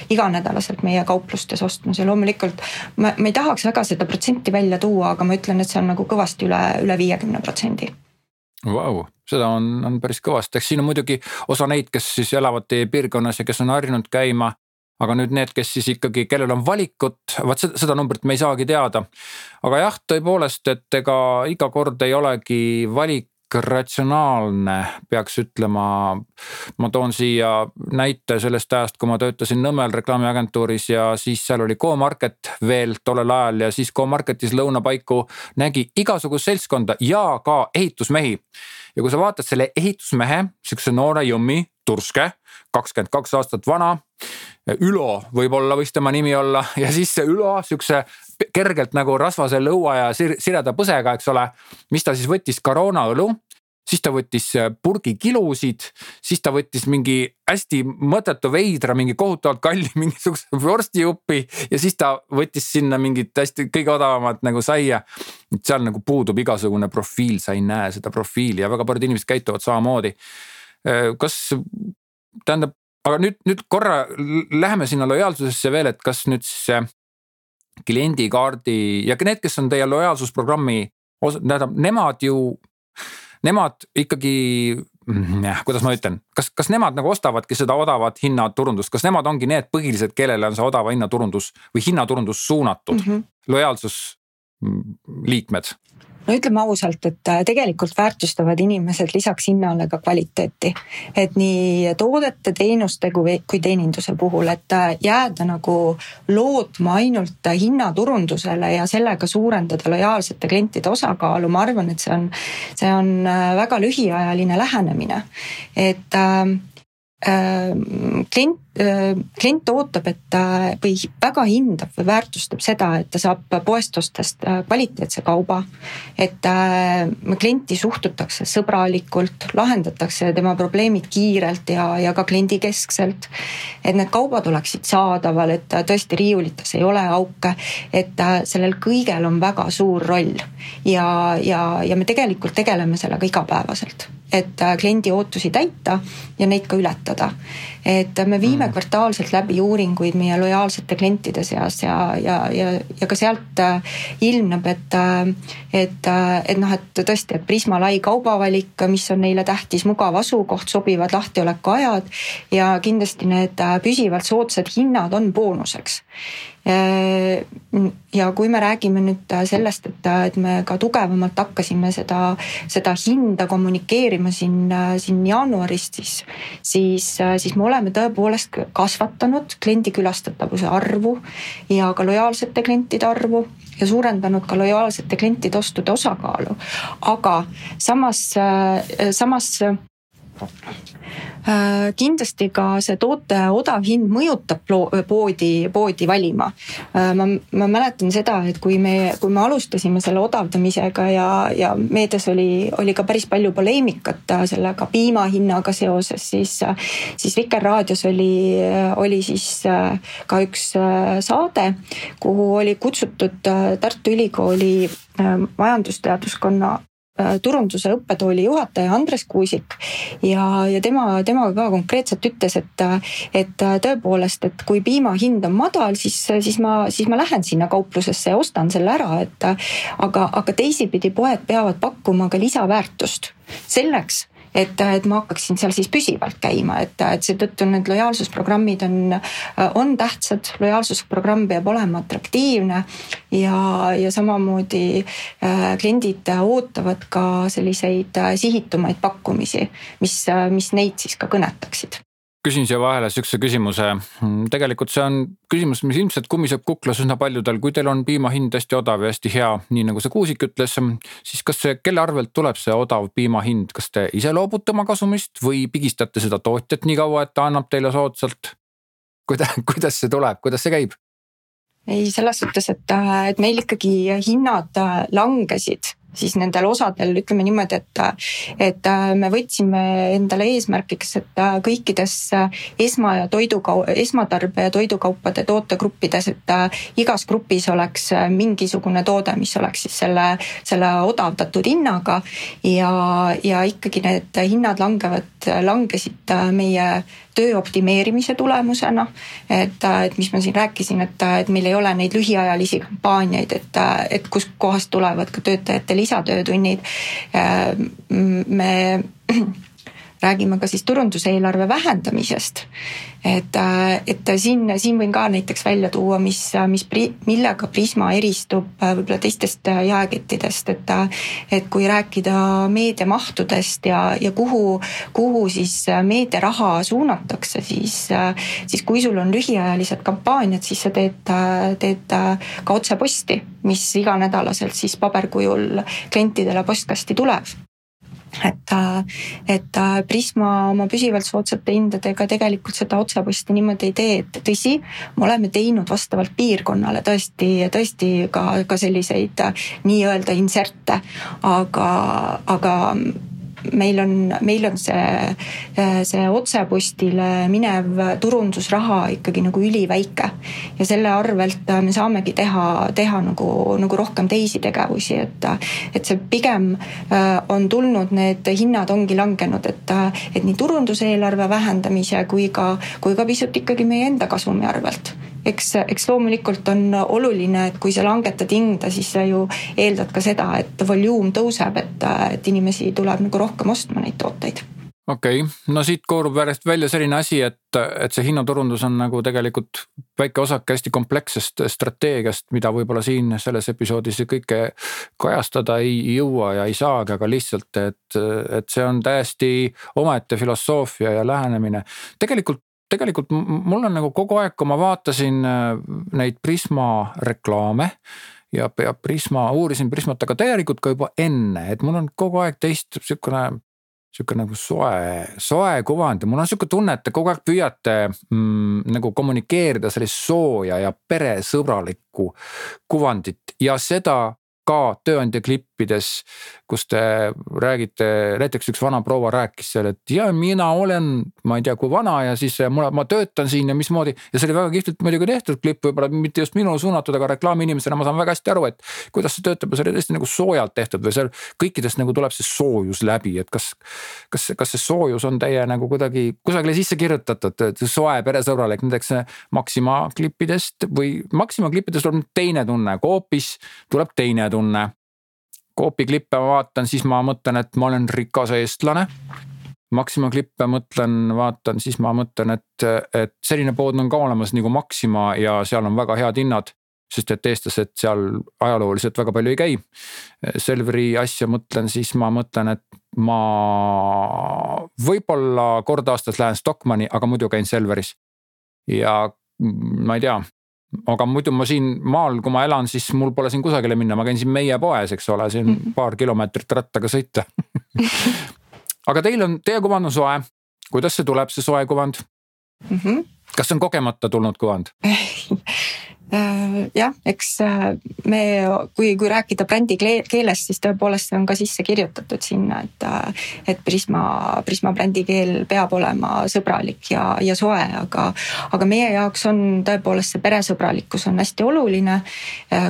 iganädalaselt meie kauplustes ostmas ja loomulikult ma, ma ei tahaks väga seda protsenti välja tuua, aga ma ütlen, et see on nagu kõvasti üle, üle viiekümne protsendi Vau, seda on, on päris kõvasti, eks siin on muidugi osa neid, kes siis elavad teie piirkonnas ja kes on harjunud käima aga nüüd need, kes siis ikkagi, kellel on valikut, vaat seda, seda numbrit me ei saagi teada. aga jah, tõepoolest, et ega iga kord ei olegi valik ratsionaalne, peaks ütlema. ma toon siia näite sellest ajast, kui ma töötasin Nõmmel reklaamiagentuuris ja siis seal oli Go-Market veel tollel ajal ja siis Go-Marketis lõunapaiku nägi igasugust seltskonda ja ka ehitusmehi. ja kui sa vaatad selle ehitusmehe, sihukese noore jummi, turske, kakskümmend kaks aastat vana Ülo võib-olla võiks tema nimi olla ja siis see Ülo siukse kergelt nagu rasvase lõua ja sireda põsega, eks ole. mis ta siis võttis, Corona õlu, siis ta võttis äh, purgi kilusid, siis ta võttis mingi hästi mõttetu veidra, mingi kohutavalt kalli mingisuguse vorstijupi ja siis ta võttis sinna mingit hästi kõige odavamat nagu saia. seal nagu puudub igasugune profiil, sa ei näe seda profiili ja väga paljud inimesed käituvad samamoodi. Äh, kas tähendab, aga nüüd, nüüd korra läheme sinna lojaalsusesse veel, et kas nüüd siis see kliendikaardi ja need, kes on teie lojaalsusprogrammi osa, tähendab, nemad ju, nemad ikkagi kuidas ma ütlen, kas, kas nemad nagu ostavadki seda odavat hinnaturundust, kas nemad ongi need põhilised, kellele on see odava hinnaturundus või hinnaturundus suunatud mm, -hmm. lojaalsusliikmed? No ütleme ausalt, et äh, tegelikult väärtustavad inimesed lisaks hinnale ka kvaliteeti. et nii toodete, teenuste kui, kui teeninduse puhul, et äh, jääda nagu lootma ainult hinnaturundusele ja sellega suurendada lojaalsete klientide osakaalu, ma arvan, et see on, see on äh, väga lühiajaline lähenemine. et äh, klient, klient ootab, et ta või väga hindab või väärtustab seda, et ta saab poest ostes kvaliteetse kauba. et klienti suhtutakse sõbralikult, lahendatakse tema probleemid kiirelt ja, ja ka kliendikeskselt. et need kaubad oleksid saadaval, et tõesti riiulites ei ole auke, et sellel kõigel on väga suur roll ja, ja, ja me tegelikult tegeleme sellega igapäevaselt et kliendi ootusi täita ja neid ka ületada. Et me viime mm. kvartaalselt läbi uuringuid meie lojaalsete klientide seas ja, ja, ja, ja ka sealt äh, ilmneb, et, äh, et, äh, et noh, et tõesti, et Prisma lai kaubavalik, mis on neile tähtis, mugav asukoht, sobivad lahtiolekuajad ja kindlasti need püsivalt soodsad hinnad on boonuseks ja kui me räägime nüüd sellest, et, et me ka tugevamalt hakkasime seda, seda hinda kommunikeerima siin, siin jaanuarist, siis, siis, siis me oleme tõepoolest kasvatanud kliendi külastatavuse arvu ja ka lojaalsete klientide arvu ja suurendanud ka lojaalsete klientide ostude osakaalu. aga samas, samas Äh, kindlasti ka see toote odav hind mõjutab poodi, poodi valima. Äh, ma, ma mäletan seda, et kui me, kui me alustasime selle odavdamisega ja, ja meedias oli, oli ka päris palju poleemikat sellega piima hinnaga seoses, siis, siis Vikerraadios oli, oli siis ka üks saade, kuhu oli kutsutud Tartu Ülikooli majandusteaduskonna Äh, turunduse õppetooli juhataja Andres Kuusik. Ja, ja tema, tema ka konkreetselt ütles, et, et tõepoolest, et kui piima hind on madal, siis, siis ma, siis ma lähen sinna kauplusesse ja ostan selle ära, et aga, aga teisipidi poed peavad pakkuma ka lisaväärtust. Selleks et, et ma hakkaksin seal siis püsivalt käima, et, et seetõttu need lojaalsusprogrammid on, on tähtsad, lojaalsusprogramm peab olema atraktiivne ja, ja samamoodi äh, kliendid ootavad ka selliseid äh, sihitumaid pakkumisi, mis, mis neid siis ka kõnetaksid küsin siia vahele sihukese küsimuse. tegelikult see on küsimus, mis ilmselt kumiseb kuklas üsna paljudel, kui teil on piima hind hästi odav ja hästi hea, nii nagu see Kuusik ütles, siis kas see, kelle arvelt tuleb see odav piima hind, kas te ise loobute oma kasumist või pigistate seda tootjat nii kaua, et ta annab teile soodsalt? kuidas, kuidas see tuleb, kuidas see käib? ei, selles suhtes, et, et meil ikkagi hinnad langesid siis nendel osadel ütleme niimoodi, et, et äh, me võtsime endale eesmärgiks, et äh, kõikides äh, esma- ja toidukau-, esmatarbe ja toidukaupade tootegruppides, et igas grupis oleks mingisugune toode, mis oleks siis selle, selle odavdatud hinnaga. Ja, ja ikkagi need hinnad langevad, langesid meie töö optimeerimise tulemusena. et, et mis ma siin rääkisin, et, et meil ei ole neid lühiajalisi kampaaniaid, et, et kuskohast tulevad ka töötajate lisatöötunnid. me räägime ka siis turunduseelarve vähendamisest. et, et siin, siin võin ka näiteks välja tuua, mis, mis, millega Prisma eristub võib-olla teistest jaekettidest, et, et kui rääkida meediamahtudest ja, ja kuhu, kuhu siis meediaraha suunatakse, siis, siis kui sul on lühiajalised kampaaniad, siis sa teed, teed ka otseposti, mis iganädalaselt siis paberkujul klientidele postkasti tuleb et, et Prisma oma püsivalt soodsate hindadega tegelikult seda otseposti niimoodi ei tee, et tõsi, me oleme teinud vastavalt piirkonnale tõesti, tõesti ka, ka selliseid nii-öelda inserte, aga, aga meil on, meil on see, see otsepostile minev turundusraha ikkagi nagu üliväike. ja selle arvelt me saamegi teha, teha nagu, nagu rohkem teisi tegevusi, et, et see pigem äh, on tulnud, need hinnad ongi langenud, et, et nii turunduseelarve vähendamise kui ka, kui ka pisut ikkagi meie enda kasumi arvelt eks, eks loomulikult on oluline, et kui sa langetad hinda, siis sa ju eeldad ka seda, et volüüm tõuseb, et, et inimesi tuleb nagu rohkem ostma neid tooteid okei okay., no siit koorub järjest välja selline asi, et, et see hinnaturundus on nagu tegelikult väike osake hästi komplekssest strateegiast, mida võib-olla siin selles episoodis kõike kajastada ei jõua ja ei saagi, aga lihtsalt, et, et see on täiesti omaette filosoofia ja lähenemine. tegelikult tegelikult mul on nagu kogu aeg, kui ma vaatasin äh, neid Prisma reklaame ja, ja Prisma, uurisin Prismat, aga tegelikult ka juba enne, et mul on kogu aeg teist sihukene sihuke nagu soe, soe kuvand ja mul on sihuke tunne, et te kogu aeg püüate mm, nagu kommunikeerida sellist sooja ja peresõbralikku kuvandit. Ja seda ka tööandja klippides, kus te räägite, näiteks üks vana proua rääkis seal, et ja mina olen, ma ei tea, kui vana ja siis mul, ma töötan siin ja mismoodi. ja see oli väga kihvtilt muidugi tehtud klipp, võib-olla mitte just minule suunatud, aga reklaamiinimesena ma saan väga hästi aru, et kuidas see töötab ja see oli tõesti nagu soojalt tehtud või seal kõikidest nagu tuleb see soojus läbi, et kas. kas, kas see soojus on teie nagu kuidagi kusagile sisse kirjutatud, soe peresõbralik näiteks Maxima klippidest või Maxima klippidest tuleb teine tunne, Coopis tuleb teine tunne tunne. Coopi klippe ma vaatan, siis ma mõtlen, et ma olen rikas eestlane. Maxima klippe mõtlen, vaatan, siis ma mõtlen, et, et selline pood on ka olemas nagu Maxima ja seal on väga head hinnad sest et eestlased seal ajalooliselt väga palju ei käi. Selveri asja mõtlen, siis ma mõtlen, et ma võib-olla kord aastas lähen Stockmanni, aga muidu käin Selveris. ja ma ei tea, aga muidu ma siin maal, kui ma elan, siis mul pole siin kusagile minna, ma käin siin meie poes, eks ole, siin -hmm. paar kilomeetrit rattaga sõita aga teil on, teie kuvand on soe. kuidas see tuleb, see soe kuvand mm? -hmm. kas see on kogemata tulnud kuvand jah, eks äh, me, kui, kui rääkida brändi keelest, siis tõepoolest see on ka sisse kirjutatud sinna, et, äh, et Prisma, Prisma brändi keel peab olema sõbralik ja, ja soe, aga, aga meie jaoks on tõepoolest see peresõbralikkus on hästi oluline.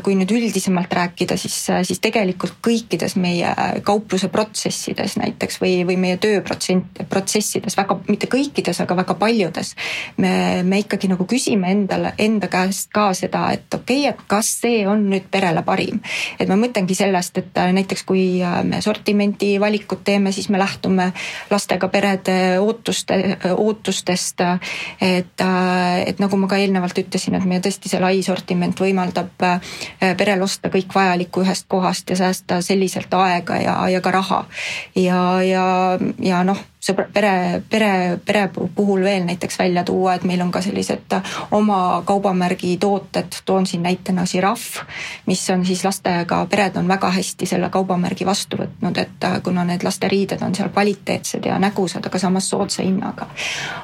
kui nüüd üldisemalt rääkida, siis, siis tegelikult kõikides meie kaupluse protsessides näiteks või, või meie tööprotsent, protsessides väga, mitte kõikides, aga väga paljudes. me, me ikkagi nagu küsime endale, enda käest ka seda seda, et okei okay,, et kas see on nüüd perele parim. et ma mõtlengi sellest, et äh, näiteks kui äh, me sortimenti valikut teeme, siis me lähtume lastega perede ootuste, ootustest. et, äh, et nagu ma ka eelnevalt ütlesin, et meie tõesti see lai sortiment võimaldab perel osta kõik vajalikku ühest kohast ja säästa selliselt aega ja, ja ka raha. ja, ja, ja noh sõbra, pere, pere, pere puhul veel näiteks välja tuua, et meil on ka sellised oma kaubamärgi tooted, toon siin näitena žiraff, mis on siis lastega pered on väga hästi selle kaubamärgi vastu võtnud, et kuna need lasteriided on seal kvaliteetsed ja nägusad, aga samas soodsa hinnaga.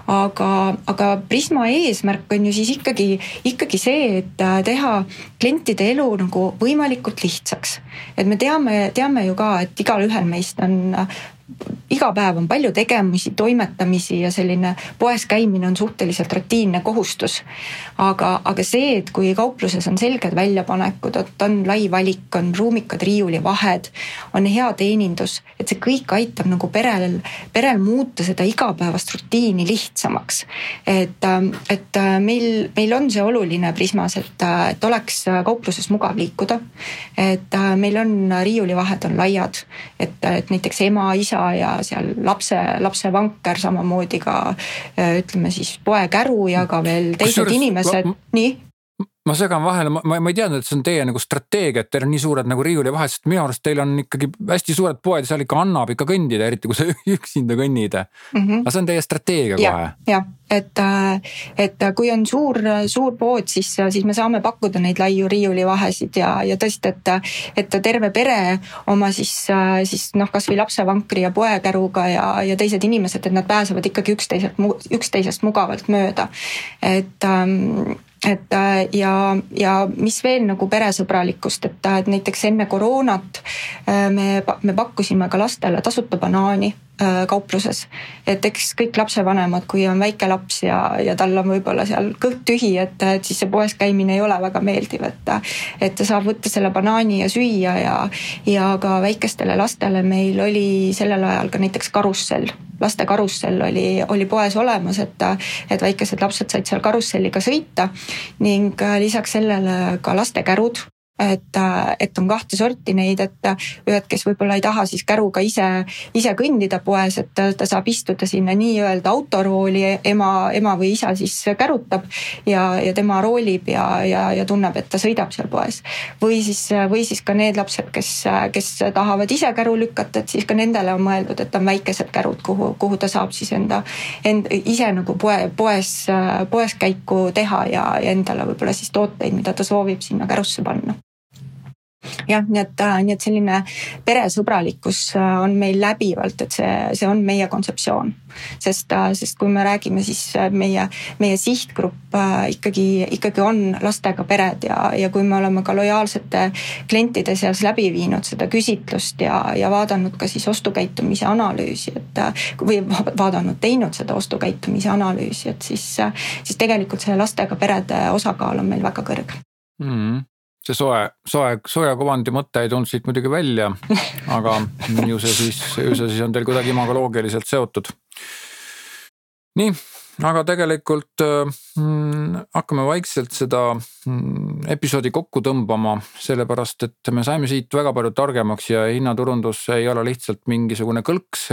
aga, aga Prisma eesmärk on ju siis ikkagi, ikkagi see, et teha klientide elu nagu võimalikult lihtsaks. et me teame, teame ju ka, et igalühel meist on iga päev on palju tegemisi, toimetamisi ja selline poes käimine on suhteliselt rutiinne kohustus. aga, aga see, et kui kaupluses on selged väljapanekud, et on lai valik, on ruumikad riiulivahed, on hea teenindus, et see kõik aitab nagu perel, perel muuta seda igapäevast rutiini lihtsamaks. et, et meil, meil on see oluline Prismas, et, et oleks kaupluses mugav liikuda. et meil on riiulivahed on laiad, et, et näiteks ema, isa ja seal lapse, lapse vanker, samamoodi ka ütleme siis poekäru ja ka veel teised inimesed, nii ma segan vahele, ma, ma ei teadnud, et see on teie nagu strateegia, et teil on nii suured nagu riiulivahed, sest minu arust teil on ikkagi hästi suured poed ja seal ikka annab ikka kõndida, eriti kui sa üksinda kõnnid mm. -hmm. aga see on teie strateegia kohe. jah, et, et kui on suur, suur pood, siis, siis me saame pakkuda neid laiu riiulivahesid ja, ja tõesti, et, et terve pere oma siis, siis noh, kasvõi lapsevankri ja poekäruga ja, ja teised inimesed, et nad pääsevad ikkagi üksteiselt, üksteisest mugavalt mööda. et ähm, et äh, ja, ja mis veel nagu peresõbralikkust, et, äh, et näiteks enne koroonat äh, me, me pakkusime ka lastele tasuta banaani kaupluses. et eks kõik lapsevanemad, kui on väike laps ja, ja tal on võib-olla seal kõht tühi, et, et siis see poes käimine ei ole väga meeldiv, et. et ta saab võtta selle banaani ja süüa ja, ja ka väikestele lastele meil oli sellel ajal ka näiteks karussell laste karussell oli, oli poes olemas, et, et väikesed lapsed said seal karusselliga sõita ning äh, lisaks sellele ka lastekärud et, et on kahte sorti neid, et ühed, kes võib-olla ei taha siis käruga ise, ise kõndida poes, et ta, ta saab istuda sinna nii-öelda autorooli, ema, ema või isa siis kärutab ja, ja tema roolib ja, ja, ja tunneb, et ta sõidab seal poes. või siis, või siis ka need lapsed, kes, kes tahavad ise käru lükata, et siis ka nendele on mõeldud, et on väikesed kärud, kuhu, kuhu ta saab siis enda, end ise nagu poe, poes, poes käiku teha ja, ja endale võib-olla siis tooteid, mida ta soovib sinna kärusse panna jah, nii et, äh, nii et selline peresõbralikkus äh, on meil läbivalt, et see, see on meie kontseptsioon. sest, äh, sest kui me räägime, siis meie, meie sihtgrupp ikkagi, ikkagi on lastega pered ja, ja kui me oleme ka lojaalsete klientide seas läbi viinud seda küsitlust ja, ja vaadanud ka siis ostukäitumise analüüsi, et või vaadanud, teinud seda ostukäitumise analüüsi, et siis, siis tegelikult see lastega perede osakaal on meil väga kõrge mm see soe, soe, sooja kuvandi mõte ei tulnud siit muidugi välja, aga ju see siis, ju see siis on teil kuidagi imagoloogiliselt seotud. nii, aga tegelikult mm, hakkame vaikselt seda mm, episoodi kokku tõmbama, sellepärast et me saime siit väga palju targemaks ja hinnaturundus ei ole lihtsalt mingisugune kõlks,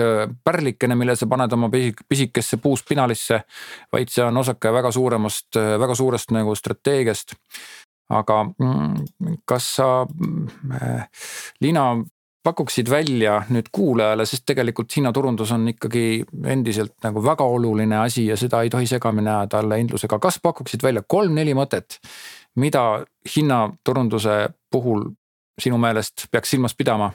pärlikene, mille sa paned oma pisikesse puuspinalisse, vaid see on osake väga suuremast, väga suurest nagu strateegiast aga mm, kas sa, mm, Liina, pakuksid välja nüüd kuulajale, sest tegelikult hinnaturundus on ikkagi endiselt nagu väga oluline asi ja seda ei tohi segamini ajada allahindlusega. kas pakuksid välja kolm-neli mõtet, mida hinnaturunduse puhul sinu meelest peaks silmas pidama?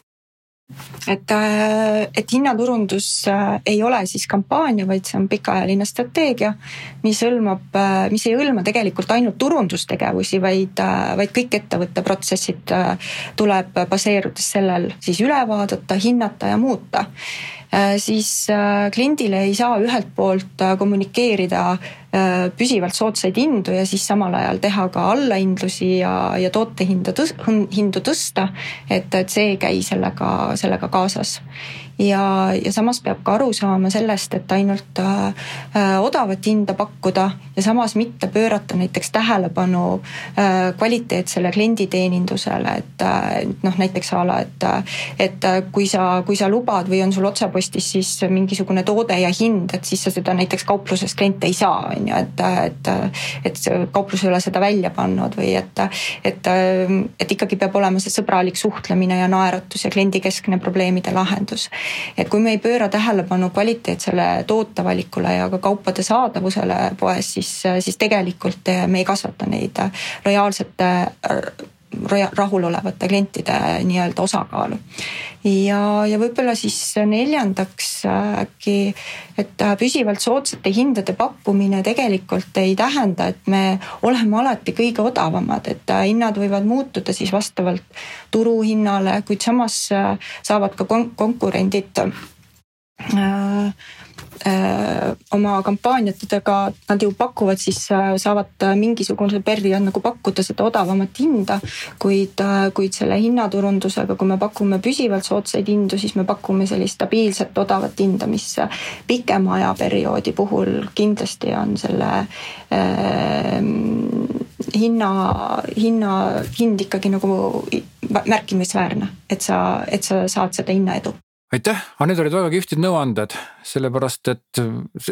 Et, äh, et hinnaturundus äh, ei ole siis kampaania, vaid see on pikaajaline strateegia, mis hõlmab, äh, mis ei hõlma tegelikult ainult turundustegevusi, vaid, vaid kõik ettevõtte protsessid tuleb baseerudes sellel siis üle vaadata, hinnata ja muuta siis kliendile ei saa ühelt poolt kommunikeerida püsivalt soodsaid hindu ja siis samal ajal teha ka allahindlusi ja, ja tootehinda tõs-, hindu tõsta. et, et see ei käi sellega, sellega kaasas ja, ja samas peab ka aru saama sellest, et ainult äh, äh, odavat hinda pakkuda ja samas mitte pöörata näiteks tähelepanu äh, kvaliteetsele klienditeenindusele, et äh, noh, näiteks a la, et, et kui sa, kui sa lubad või on sul otsepostis siis mingisugune toode ja hind, et siis sa seda näiteks kaupluses kliente ei saa, on ju, et, et, et kauplus ei ole seda välja pannud või et, et, et ikkagi peab olema see sõbralik suhtlemine ja naeratus ja kliendikeskne probleemide lahendus et kui me ei pööra tähelepanu kvaliteetsele tootevalikule ja ka kaupade saadavusele poes, siis, siis tegelikult me ei kasvata neid lojaalsete rahulolevate klientide nii-öelda osakaalu. ja, ja võib-olla siis neljandaks äkki, et püsivalt soodsate hindade pakkumine tegelikult ei tähenda, et me oleme alati kõige odavamad, et hinnad võivad muutuda siis vastavalt turuhinnale, kuid samas saavad ka konkurendid äh, äh, oma kampaaniatega nad ju pakuvad siis, äh, saavad mingisuguse perioodi nagu pakkuda seda odavamat hinda. kuid, kuid selle hinnaturundusega, kui me pakume püsivalt soodsaid hindu, siis me pakume sellist stabiilset odavat hinda, mis pikema ajaperioodi puhul kindlasti on selle äh, hinna, hinna, hind ikkagi nagu märkimisväärne, et sa, et sa saad seda hinnaedu aitäh, aga need olid väga kihvtid nõuanded, sellepärast et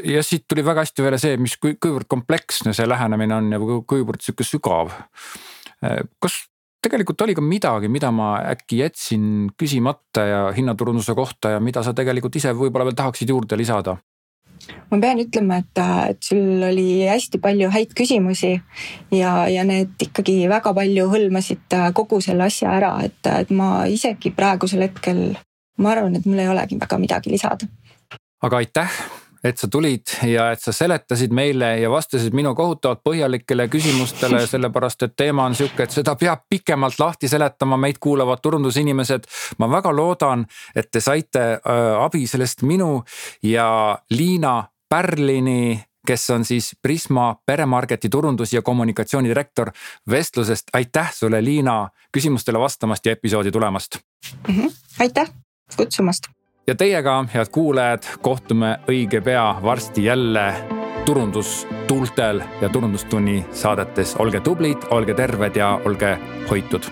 ja siit tuli väga hästi välja see, mis kuivõrd kompleksne see lähenemine on ja kuivõrd sihuke sügav. kas tegelikult oli ka midagi, mida ma äkki jätsin küsimata ja hinnaturunduse kohta ja mida sa tegelikult ise võib-olla veel tahaksid juurde lisada? ma pean ütlema, et, et sul oli hästi palju häid küsimusi ja, ja need ikkagi väga palju hõlmasid kogu selle asja ära, et, et ma isegi praegusel hetkel ma arvan, et mul ei olegi väga midagi lisada. aga aitäh, et sa tulid ja et sa seletasid meile ja vastasid minu kohutavalt põhjalikele küsimustele, sellepärast et teema on sihuke, et seda peab pikemalt lahti seletama, meid kuulavad turundusinimesed. ma väga loodan, et te saite äh, abi sellest minu ja Liina Pärlini kes on siis Prisma peremarketi turundus- ja kommunikatsioonidirektor vestlusest. aitäh sulle, Liina, küsimustele vastamast ja episoodi tulemast mm. -hmm. aitäh kutsumast. ja teiega, head kuulajad, kohtume õige pea varsti jälle turundustuultel ja turundustunni saadetes. olge tublid, olge terved ja olge hoitud